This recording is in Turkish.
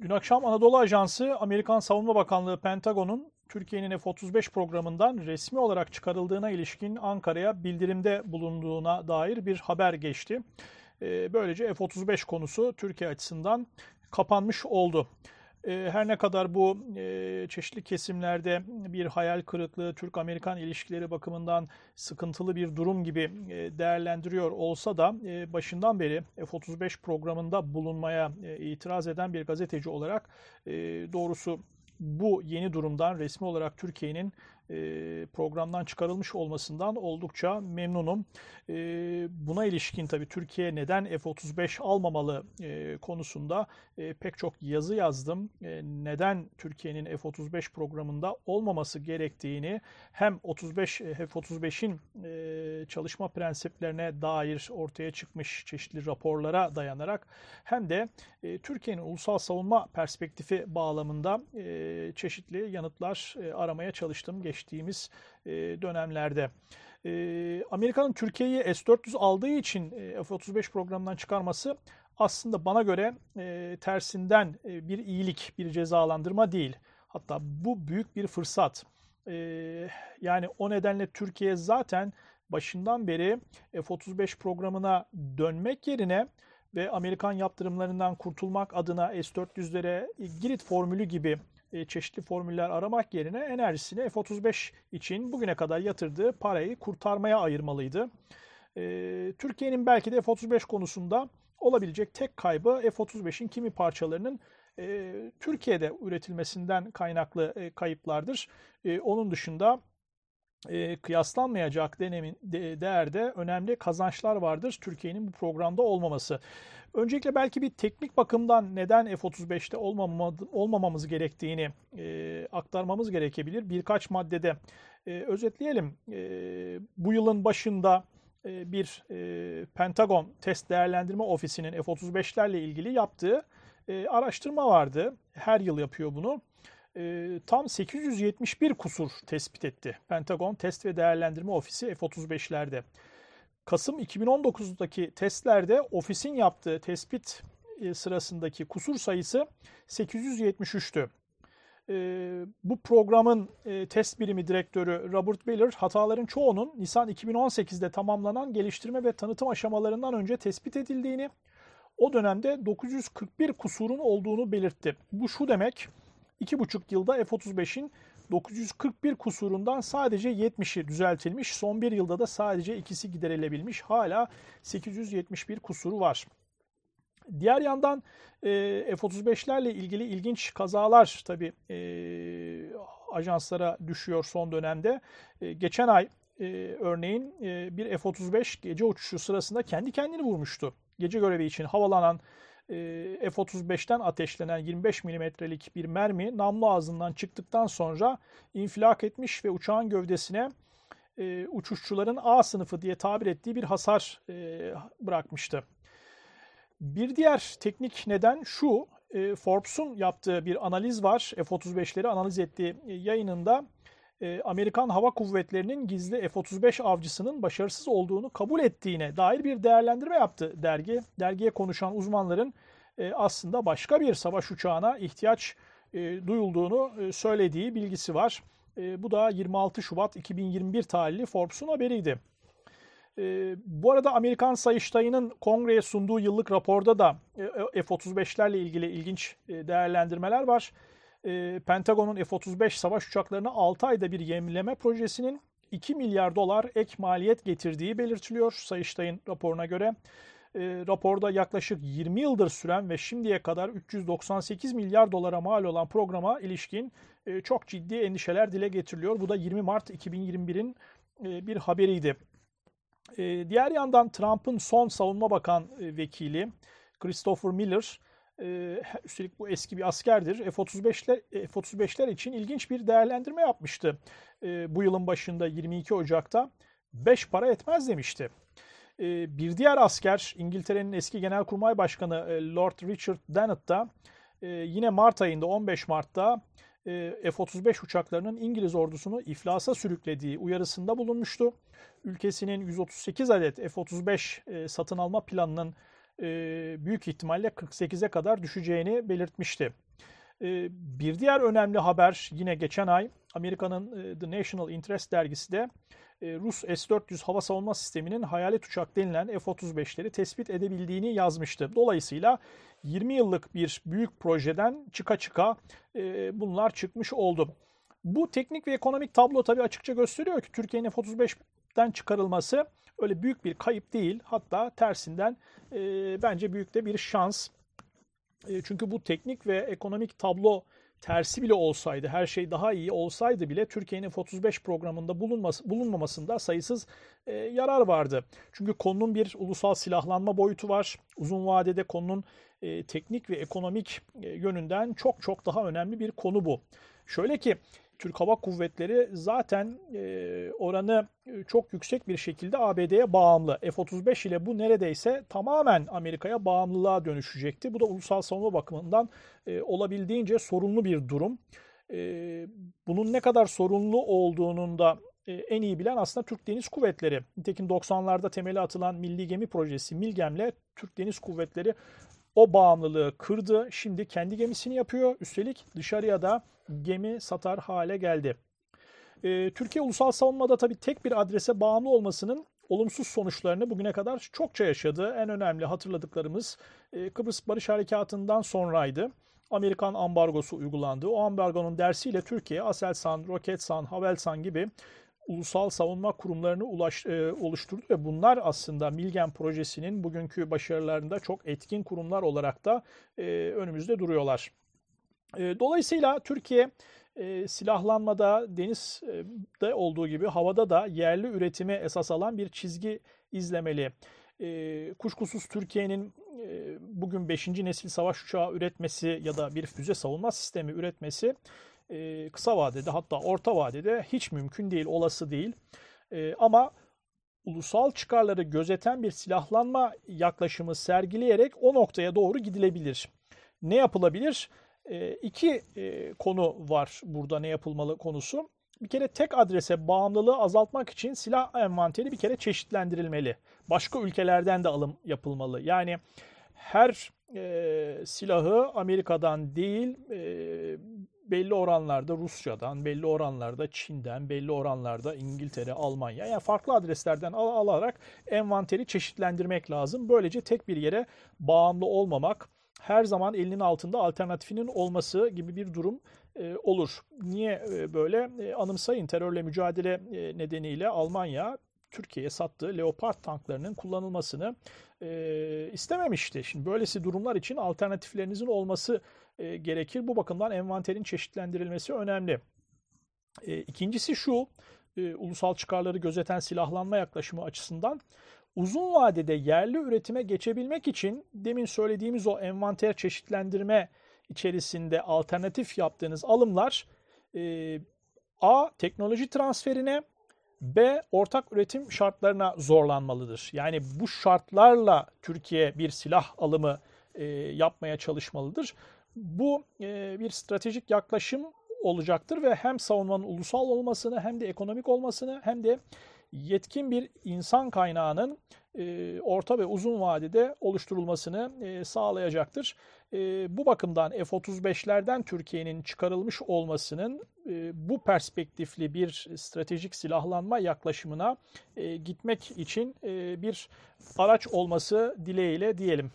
Dün akşam Anadolu Ajansı, Amerikan Savunma Bakanlığı Pentagon'un Türkiye'nin F-35 programından resmi olarak çıkarıldığına ilişkin Ankara'ya bildirimde bulunduğuna dair bir haber geçti. Ee, böylece F-35 konusu Türkiye açısından kapanmış oldu. Ee, her ne kadar bu e, çeşitli kesimlerde bir hayal kırıklığı, Türk-Amerikan ilişkileri bakımından sıkıntılı bir durum gibi e, değerlendiriyor olsa da e, başından beri F-35 programında bulunmaya itiraz eden bir gazeteci olarak doğrusu bu yeni durumdan resmi olarak Türkiye'nin programdan çıkarılmış olmasından oldukça memnunum. Buna ilişkin tabii Türkiye neden F-35 almamalı konusunda pek çok yazı yazdım. Neden Türkiye'nin F-35 programında olmaması gerektiğini hem 35 F-35'in çalışma prensiplerine dair ortaya çıkmış çeşitli raporlara dayanarak hem de Türkiye'nin ulusal savunma perspektifi bağlamında çeşitli yanıtlar aramaya çalıştım geçtiğimiz e, dönemlerde. E, Amerika'nın Türkiye'yi S-400 aldığı için e, F-35 programından çıkarması aslında bana göre tersinden bir iyilik, bir cezalandırma değil. Hatta bu büyük bir fırsat. Yani o nedenle Türkiye zaten başından beri F-35 programına dönmek yerine ve Amerikan yaptırımlarından kurtulmak adına S-400'lere Girit formülü gibi çeşitli formüller aramak yerine enerjisini F-35 için bugüne kadar yatırdığı parayı kurtarmaya ayırmalıydı. E, Türkiye'nin belki de F-35 konusunda olabilecek tek kaybı F-35'in kimi parçalarının e, Türkiye'de üretilmesinden kaynaklı kayıplardır. Onun dışında kıyaslanmayacak denemin, değerde önemli kazançlar vardır Türkiye'nin bu programda olmaması. Öncelikle belki bir teknik bakımdan neden F-35'te olmamamız gerektiğini e, aktarmamız gerekebilir. Birkaç maddede e, özetleyelim. E, bu yılın başında e, bir e, Pentagon Test Değerlendirme Ofisi'nin F-35'lerle ilgili yaptığı e, araştırma vardı. Her yıl yapıyor bunu. E, tam 871 kusur tespit etti. Pentagon Test ve Değerlendirme Ofisi F-35'lerde. Kasım 2019'daki testlerde ofisin yaptığı tespit e, sırasındaki kusur sayısı 873'tü. E, bu programın e, test birimi direktörü Robert Miller hataların çoğunun Nisan 2018'de tamamlanan geliştirme ve tanıtım aşamalarından önce tespit edildiğini, o dönemde 941 kusurun olduğunu belirtti. Bu şu demek, 2,5 yılda F-35'in 941 kusurundan sadece 70'i düzeltilmiş. Son bir yılda da sadece ikisi giderilebilmiş. Hala 871 kusuru var. Diğer yandan e, F-35'lerle ilgili ilginç kazalar tabi e, ajanslara düşüyor son dönemde. E, geçen ay e, örneğin e, bir F-35 gece uçuşu sırasında kendi kendini vurmuştu. Gece görevi için havalanan F-35'ten ateşlenen 25 milimetrelik bir mermi namlu ağzından çıktıktan sonra infilak etmiş ve uçağın gövdesine e, uçuşçuların A sınıfı diye tabir ettiği bir hasar e, bırakmıştı. Bir diğer teknik neden şu, Forbes'un yaptığı bir analiz var. F-35'leri analiz ettiği yayınında Amerikan Hava Kuvvetleri'nin gizli F-35 avcısının başarısız olduğunu kabul ettiğine dair bir değerlendirme yaptı dergi. Dergiye konuşan uzmanların aslında başka bir savaş uçağına ihtiyaç duyulduğunu söylediği bilgisi var. Bu da 26 Şubat 2021 tarihli Forbes'un haberiydi. Bu arada Amerikan Sayıştayı'nın kongreye sunduğu yıllık raporda da F-35'lerle ilgili ilginç değerlendirmeler var. Ee, Pentagon'un F-35 savaş uçaklarına 6 ayda bir yemleme projesinin 2 milyar dolar ek maliyet getirdiği belirtiliyor Sayıştay'ın raporuna göre. E, raporda yaklaşık 20 yıldır süren ve şimdiye kadar 398 milyar dolara mal olan programa ilişkin e, çok ciddi endişeler dile getiriliyor. Bu da 20 Mart 2021'in e, bir haberiydi. E, diğer yandan Trump'ın son savunma bakan e, vekili Christopher Miller e, üstelik bu eski bir askerdir. F-35'ler F-35'ler için ilginç bir değerlendirme yapmıştı. E, bu yılın başında 22 Ocak'ta 5 para etmez demişti. E, bir diğer asker İngiltere'nin eski Genelkurmay Başkanı e, Lord Richard Dennett da e, yine Mart ayında 15 Mart'ta e, F-35 uçaklarının İngiliz ordusunu iflasa sürüklediği uyarısında bulunmuştu. Ülkesinin 138 adet F-35 e, satın alma planının büyük ihtimalle 48'e kadar düşeceğini belirtmişti. E, bir diğer önemli haber yine geçen ay Amerika'nın e, The National Interest dergisi de e, Rus S-400 hava savunma sisteminin hayalet uçak denilen F-35'leri tespit edebildiğini yazmıştı. Dolayısıyla 20 yıllık bir büyük projeden çıka çıka e, bunlar çıkmış oldu. Bu teknik ve ekonomik tablo tabii açıkça gösteriyor ki Türkiye'nin F-35'ten çıkarılması öyle büyük bir kayıp değil. Hatta tersinden e, bence büyük de bir şans. E, çünkü bu teknik ve ekonomik tablo tersi bile olsaydı, her şey daha iyi olsaydı bile Türkiye'nin F-35 programında bulunması, bulunmamasında sayısız e, yarar vardı. Çünkü konunun bir ulusal silahlanma boyutu var. Uzun vadede konunun e, teknik ve ekonomik e, yönünden çok çok daha önemli bir konu bu. Şöyle ki Türk Hava Kuvvetleri zaten e, oranı e, çok yüksek bir şekilde ABD'ye bağımlı. F-35 ile bu neredeyse tamamen Amerika'ya bağımlılığa dönüşecekti. Bu da ulusal savunma bakımından e, olabildiğince sorunlu bir durum. Bunun ne kadar sorunlu olduğunun da en iyi bilen aslında Türk Deniz Kuvvetleri. Nitekim 90'larda temeli atılan Milli Gemi Projesi MİLGEM'le Türk Deniz Kuvvetleri o bağımlılığı kırdı. Şimdi kendi gemisini yapıyor. Üstelik dışarıya da gemi satar hale geldi. Ee, Türkiye ulusal savunmada tabii tek bir adrese bağımlı olmasının olumsuz sonuçlarını bugüne kadar çokça yaşadı. En önemli hatırladıklarımız e, Kıbrıs Barış Harekatı'ndan sonraydı. Amerikan ambargosu uygulandı. O ambargonun dersiyle Türkiye Aselsan, Roketsan, Havelsan gibi ulusal savunma kurumlarını ulaş, e, oluşturdu ve bunlar aslında Milgen projesinin bugünkü başarılarında çok etkin kurumlar olarak da e, önümüzde duruyorlar. E, dolayısıyla Türkiye e, silahlanmada denizde olduğu gibi havada da yerli üretime esas alan bir çizgi izlemeli. E, kuşkusuz Türkiye'nin e, bugün 5. nesil savaş uçağı üretmesi ya da bir füze savunma sistemi üretmesi e, kısa vadede hatta orta vadede hiç mümkün değil, olası değil. E, ama ulusal çıkarları gözeten bir silahlanma yaklaşımı sergileyerek o noktaya doğru gidilebilir. Ne yapılabilir? E, iki e, konu var burada ne yapılmalı konusu. Bir kere tek adrese bağımlılığı azaltmak için silah envanteri bir kere çeşitlendirilmeli. Başka ülkelerden de alım yapılmalı. Yani her e, silahı Amerika'dan değil e, belli oranlarda Rusya'dan, belli oranlarda Çin'den, belli oranlarda İngiltere, Almanya yani farklı adreslerden al alarak envanteri çeşitlendirmek lazım. Böylece tek bir yere bağımlı olmamak, her zaman elinin altında alternatifinin olması gibi bir durum e, olur. Niye e, böyle? E, anımsayın terörle mücadele nedeniyle Almanya Türkiye'ye sattığı Leopard tanklarının kullanılmasını e, istememişti. Şimdi böylesi durumlar için alternatiflerinizin olması e, gerekir. Bu bakımdan envanterin çeşitlendirilmesi önemli. E, ikincisi şu, e, ulusal çıkarları gözeten silahlanma yaklaşımı açısından uzun vadede yerli üretime geçebilmek için demin söylediğimiz o envanter çeşitlendirme içerisinde alternatif yaptığınız alımlar e, A. Teknoloji transferine B. Ortak üretim şartlarına zorlanmalıdır. Yani bu şartlarla Türkiye bir silah alımı e, yapmaya çalışmalıdır. Bu e, bir stratejik yaklaşım olacaktır ve hem savunmanın ulusal olmasını hem de ekonomik olmasını hem de yetkin bir insan kaynağının e, orta ve uzun vadede oluşturulmasını e, sağlayacaktır. E, bu bakımdan F-35'lerden Türkiye'nin çıkarılmış olmasının bu perspektifli bir stratejik silahlanma yaklaşımına gitmek için bir araç olması dileğiyle diyelim.